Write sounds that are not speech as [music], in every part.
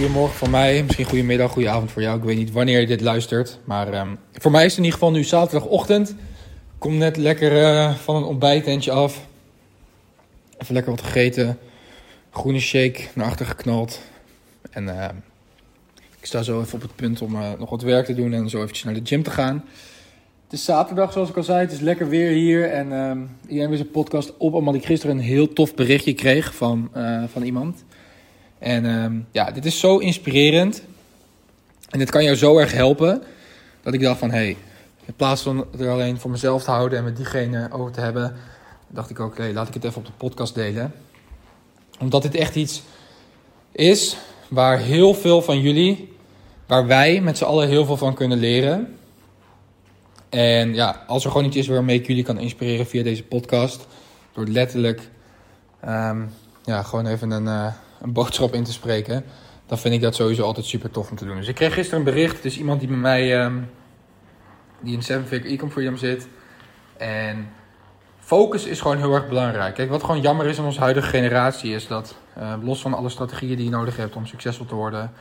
Goedemorgen voor mij, misschien goedemiddag, goede avond voor jou. Ik weet niet wanneer je dit luistert, maar um, voor mij is het in ieder geval nu zaterdagochtend. Kom net lekker uh, van een ontbijtentje af. Even lekker wat gegeten. Groene shake naar achter geknald. En uh, ik sta zo even op het punt om uh, nog wat werk te doen en zo eventjes naar de gym te gaan. Het is zaterdag, zoals ik al zei. Het is lekker weer hier. En uh, iedereen weer zijn podcast op. Omdat ik gisteren een heel tof berichtje kreeg van, uh, van iemand. En uh, ja, dit is zo inspirerend. En dit kan jou zo erg helpen. Dat ik dacht van, hé, hey, in plaats van er alleen voor mezelf te houden en met diegene over te hebben. Dacht ik ook, laat ik het even op de podcast delen. Omdat dit echt iets is waar heel veel van jullie, waar wij met z'n allen heel veel van kunnen leren. En ja, als er gewoon iets is waarmee ik jullie kan inspireren via deze podcast, door letterlijk um, ja, gewoon even een, uh, een boodschap in te spreken, dan vind ik dat sowieso altijd super tof om te doen. Dus ik kreeg gisteren een bericht, het is iemand die bij mij, um, die in Seven Figure Ecom Freedom zit. En focus is gewoon heel erg belangrijk. Kijk, wat gewoon jammer is in onze huidige generatie is dat, uh, los van alle strategieën die je nodig hebt om succesvol te worden,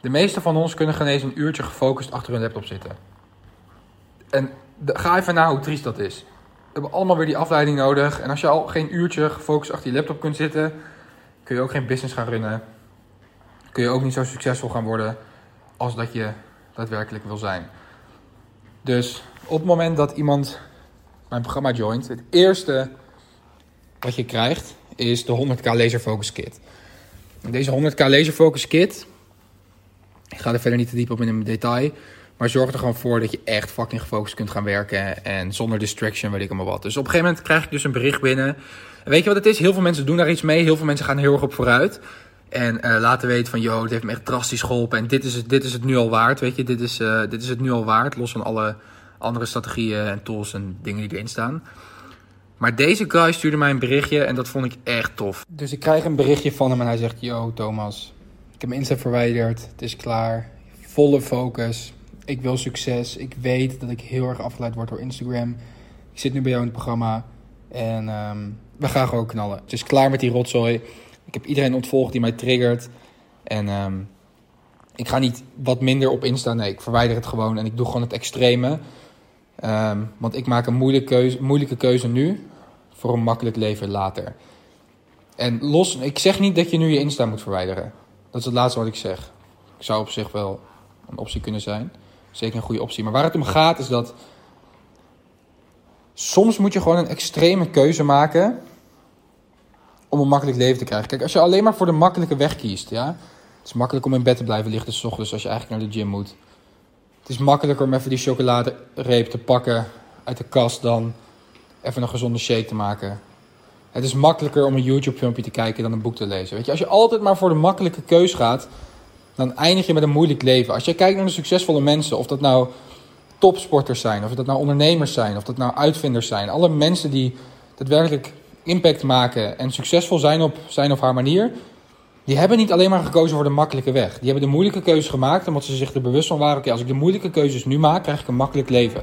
de meeste van ons kunnen geen eens een uurtje gefocust achter hun laptop zitten. En de, ga even na hoe triest dat is. We hebben allemaal weer die afleiding nodig. En als je al geen uurtje gefocust achter je laptop kunt zitten, kun je ook geen business gaan runnen. Kun je ook niet zo succesvol gaan worden als dat je daadwerkelijk wil zijn. Dus op het moment dat iemand mijn programma joint, het eerste wat je krijgt is de 100k Laser Focus Kit. Deze 100k Laser Focus Kit, ik ga er verder niet te diep op in detail, maar zorg er gewoon voor dat je echt fucking gefocust kunt gaan werken. En zonder distraction, weet ik allemaal wat. Dus op een gegeven moment krijg ik dus een bericht binnen. En weet je wat het is? Heel veel mensen doen daar iets mee. Heel veel mensen gaan heel erg op vooruit. En uh, laten weten van, yo, het heeft me echt drastisch geholpen. En dit is het, dit is het nu al waard, weet je. Dit is, uh, dit is het nu al waard. Los van alle andere strategieën en tools en dingen die erin staan. Maar deze guy stuurde mij een berichtje en dat vond ik echt tof. Dus ik krijg een berichtje van hem en hij zegt... Yo, Thomas, ik heb mijn Insta verwijderd. Het is klaar. Volle focus ik wil succes. Ik weet dat ik heel erg afgeleid word door Instagram. Ik zit nu bij jou in het programma. En um, we gaan gewoon knallen. Het is klaar met die rotzooi. Ik heb iedereen ontvolgd die mij triggert. En um, ik ga niet wat minder op Insta. Nee, ik verwijder het gewoon. En ik doe gewoon het extreme. Um, want ik maak een moeilijke keuze, moeilijke keuze nu. Voor een makkelijk leven later. En los, ik zeg niet dat je nu je Insta moet verwijderen. Dat is het laatste wat ik zeg. Ik zou op zich wel een optie kunnen zijn. Zeker een goede optie. Maar waar het om gaat is dat soms moet je gewoon een extreme keuze maken om een makkelijk leven te krijgen. Kijk, als je alleen maar voor de makkelijke weg kiest, ja. Het is makkelijk om in bed te blijven liggen s ochtends als je eigenlijk naar de gym moet. Het is makkelijker om even die chocoladereep te pakken uit de kast dan even een gezonde shake te maken. Het is makkelijker om een YouTube filmpje te kijken dan een boek te lezen. Weet je, als je altijd maar voor de makkelijke keus gaat, dan eindig je met een moeilijk leven. Als je kijkt naar de succesvolle mensen, of dat nou topsporters zijn, of dat nou ondernemers zijn, of dat nou uitvinders zijn, alle mensen die daadwerkelijk impact maken en succesvol zijn op zijn of haar manier, die hebben niet alleen maar gekozen voor de makkelijke weg. Die hebben de moeilijke keuzes gemaakt omdat ze zich er bewust van waren: oké, als ik de moeilijke keuzes nu maak, krijg ik een makkelijk leven.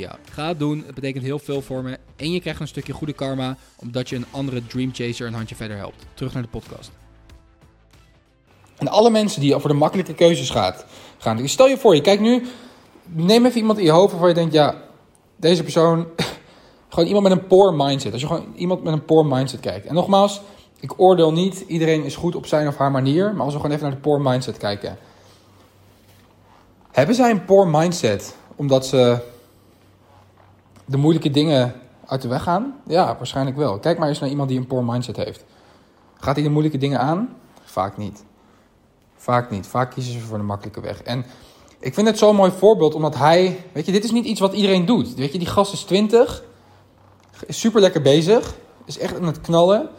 Ga het doen, het betekent heel veel voor me. En je krijgt een stukje goede karma, omdat je een andere Dream Chaser een handje verder helpt. Terug naar de podcast. En alle mensen die over de makkelijke keuzes gaat, gaan. Stel je voor, je kijkt nu, neem even iemand in je hoofd waarvan je denkt, ja, deze persoon, [laughs] gewoon iemand met een poor mindset. Als je gewoon iemand met een poor mindset kijkt. En nogmaals, ik oordeel niet, iedereen is goed op zijn of haar manier, maar als we gewoon even naar de poor mindset kijken. Hebben zij een poor mindset omdat ze de moeilijke dingen uit de weg gaan? Ja, waarschijnlijk wel. Kijk maar eens naar iemand die een poor mindset heeft. Gaat hij de moeilijke dingen aan? Vaak niet. Vaak niet. Vaak kiezen ze voor de makkelijke weg. En ik vind het zo'n mooi voorbeeld, omdat hij... Weet je, dit is niet iets wat iedereen doet. Weet je, die gast is 20. is super lekker bezig, is echt aan het knallen.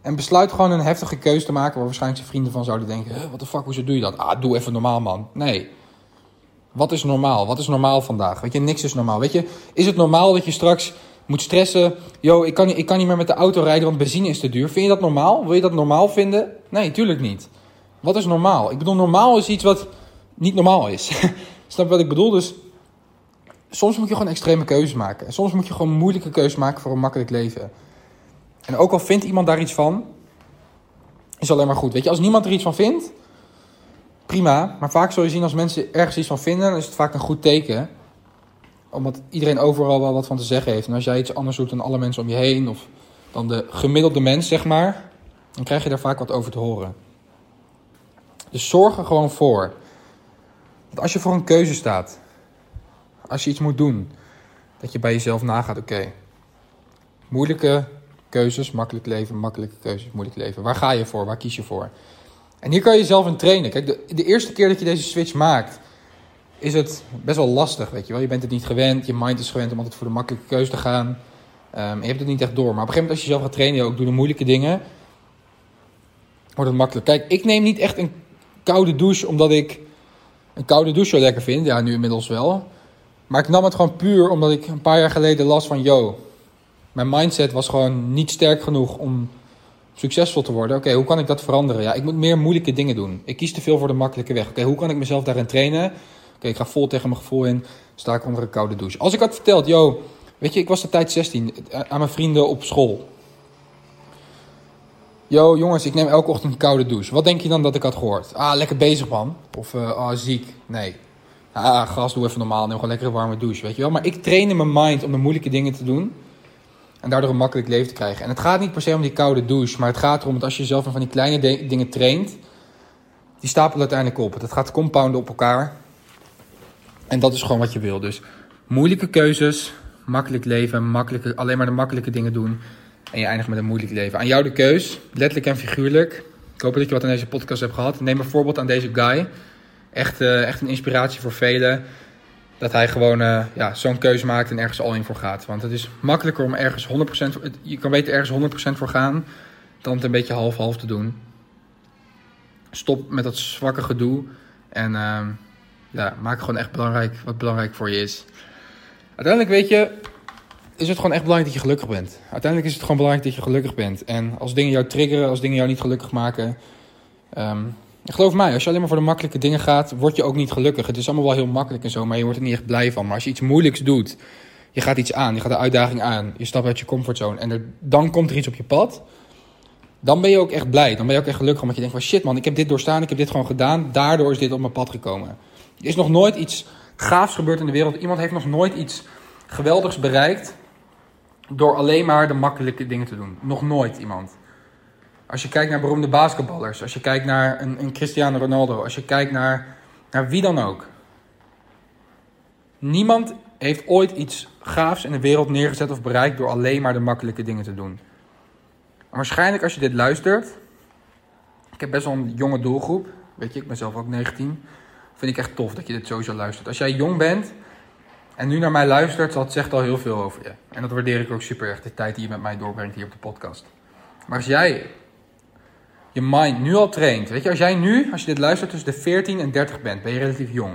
En besluit gewoon een heftige keuze te maken waar waarschijnlijk zijn vrienden van zouden denken: wat de fuck, hoezo doe je dat? Ah, doe even normaal, man. Nee. Wat is normaal? Wat is normaal vandaag? Weet je, niks is normaal. Weet je, is het normaal dat je straks moet stressen? Yo, ik kan, niet, ik kan niet meer met de auto rijden, want benzine is te duur. Vind je dat normaal? Wil je dat normaal vinden? Nee, tuurlijk niet. Wat is normaal? Ik bedoel, normaal is iets wat niet normaal is. [laughs] Snap je wat ik bedoel? Dus soms moet je gewoon extreme keuzes maken. En soms moet je gewoon moeilijke keuzes maken voor een makkelijk leven. En ook al vindt iemand daar iets van, is alleen maar goed. Weet je, als niemand er iets van vindt, prima. Maar vaak zul je zien als mensen ergens iets van vinden, dan is het vaak een goed teken. Omdat iedereen overal wel wat van te zeggen heeft. En als jij iets anders doet dan alle mensen om je heen, of dan de gemiddelde mens, zeg maar, dan krijg je daar vaak wat over te horen. Dus zorg er gewoon voor. Dat als je voor een keuze staat, als je iets moet doen, dat je bij jezelf nagaat: oké, moeilijke keuzes, makkelijk leven, makkelijke keuzes, moeilijk leven. Waar ga je voor? Waar kies je voor? En hier kan je jezelf in trainen. Kijk, de, eerste keer dat je deze switch maakt, is het best wel lastig, weet je wel. Je bent het niet gewend, je mind is gewend om altijd voor de makkelijke keuze te gaan. Um, je hebt het niet echt door. Maar op een gegeven moment als je jezelf gaat trainen, ook doe de moeilijke dingen, wordt het makkelijk. Kijk, ik neem niet echt een koude douche omdat ik een koude douche zo lekker vind. Ja, nu inmiddels wel. Maar ik nam het gewoon puur omdat ik een paar jaar geleden las van... Yo, mijn mindset was gewoon niet sterk genoeg om succesvol te worden. Oké, hoe kan ik dat veranderen? Ja, ik moet meer moeilijke dingen doen. Ik kies te veel voor de makkelijke weg. Oké, hoe kan ik mezelf daarin trainen? Oké, ik ga vol tegen mijn gevoel in. Sta ik onder een koude douche. Als ik had verteld, yo, weet je, ik was de tijd 16 aan mijn vrienden op school. Yo, jongens, ik neem elke ochtend een koude douche. Wat denk je dan dat ik had gehoord? Ah, lekker bezig, man. Of, uh, ah, ziek. Nee. Ah, gast, doe even normaal. Neem gewoon lekker een warme douche, weet je wel. Maar ik train in mijn mind om de moeilijke dingen te doen. En daardoor een makkelijk leven te krijgen. En het gaat niet per se om die koude douche. Maar het gaat erom dat als je jezelf van die kleine dingen traint. Die stapelen uiteindelijk op. Het gaat compounden op elkaar. En dat is gewoon wat je wil. Dus moeilijke keuzes, makkelijk leven, makkelijke, alleen maar de makkelijke dingen doen. En je eindigt met een moeilijk leven. Aan jou de keus, letterlijk en figuurlijk. Ik hoop dat je wat aan deze podcast hebt gehad. Neem een voorbeeld aan deze guy. Echt, uh, echt een inspiratie voor velen. Dat hij gewoon uh, ja, zo'n keuze maakt en ergens al in voor gaat. Want het is makkelijker om ergens 100%... Je kan beter ergens 100% voor gaan... dan het een beetje half-half te doen. Stop met dat zwakke gedoe. En uh, ja, maak gewoon echt belangrijk wat belangrijk voor je is. Uiteindelijk weet je is het gewoon echt belangrijk dat je gelukkig bent. Uiteindelijk is het gewoon belangrijk dat je gelukkig bent. En als dingen jou triggeren, als dingen jou niet gelukkig maken. Um, geloof mij, als je alleen maar voor de makkelijke dingen gaat, word je ook niet gelukkig. Het is allemaal wel heel makkelijk en zo, maar je wordt er niet echt blij van. Maar als je iets moeilijks doet, je gaat iets aan, je gaat de uitdaging aan, je stapt uit je comfortzone en dan komt er iets op je pad. Dan ben je ook echt blij. Dan ben je ook echt gelukkig omdat je denkt van shit man, ik heb dit doorstaan, ik heb dit gewoon gedaan. Daardoor is dit op mijn pad gekomen. Er is nog nooit iets gaafs gebeurd in de wereld. Iemand heeft nog nooit iets geweldigs bereikt door alleen maar de makkelijke dingen te doen. Nog nooit iemand. Als je kijkt naar beroemde basketballers, als je kijkt naar een, een Cristiano Ronaldo, als je kijkt naar, naar wie dan ook. Niemand heeft ooit iets gaafs in de wereld neergezet of bereikt door alleen maar de makkelijke dingen te doen. En waarschijnlijk als je dit luistert, ik heb best wel een jonge doelgroep, weet je, ik ben zelf ook 19, vind ik echt tof dat je dit sowieso luistert. Als jij jong bent en nu naar mij luistert, dat zegt al heel veel over je. En dat waardeer ik ook super erg, de tijd die je met mij doorbrengt hier op de podcast. Maar als jij je mind nu al traint, weet je, als jij nu, als je dit luistert, tussen de 14 en 30 bent, ben je relatief jong.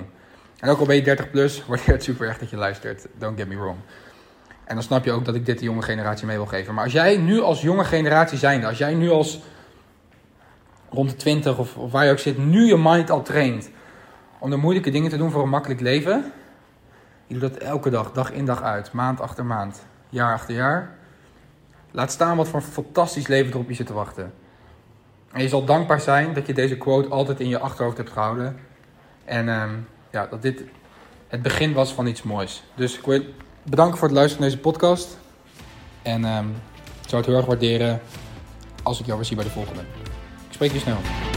En ook al ben je 30 plus, [laughs] waardeer het super erg dat je luistert. Don't get me wrong. En dan snap je ook dat ik dit de jonge generatie mee wil geven. Maar als jij nu als jonge generatie zijnde, als jij nu als rond de 20 of, of waar je ook zit, nu je mind al traint om de moeilijke dingen te doen voor een makkelijk leven, je doet dat elke dag, dag in dag uit, maand achter maand, jaar achter jaar. Laat staan wat voor een fantastisch leven er op je zit te wachten. En je zal dankbaar zijn dat je deze quote altijd in je achterhoofd hebt gehouden. En um, ja, dat dit het begin was van iets moois. Dus ik wil bedanken voor het luisteren naar deze podcast. En um, ik zou het heel erg waarderen als ik jou weer zie bij de volgende. Ik spreek je snel.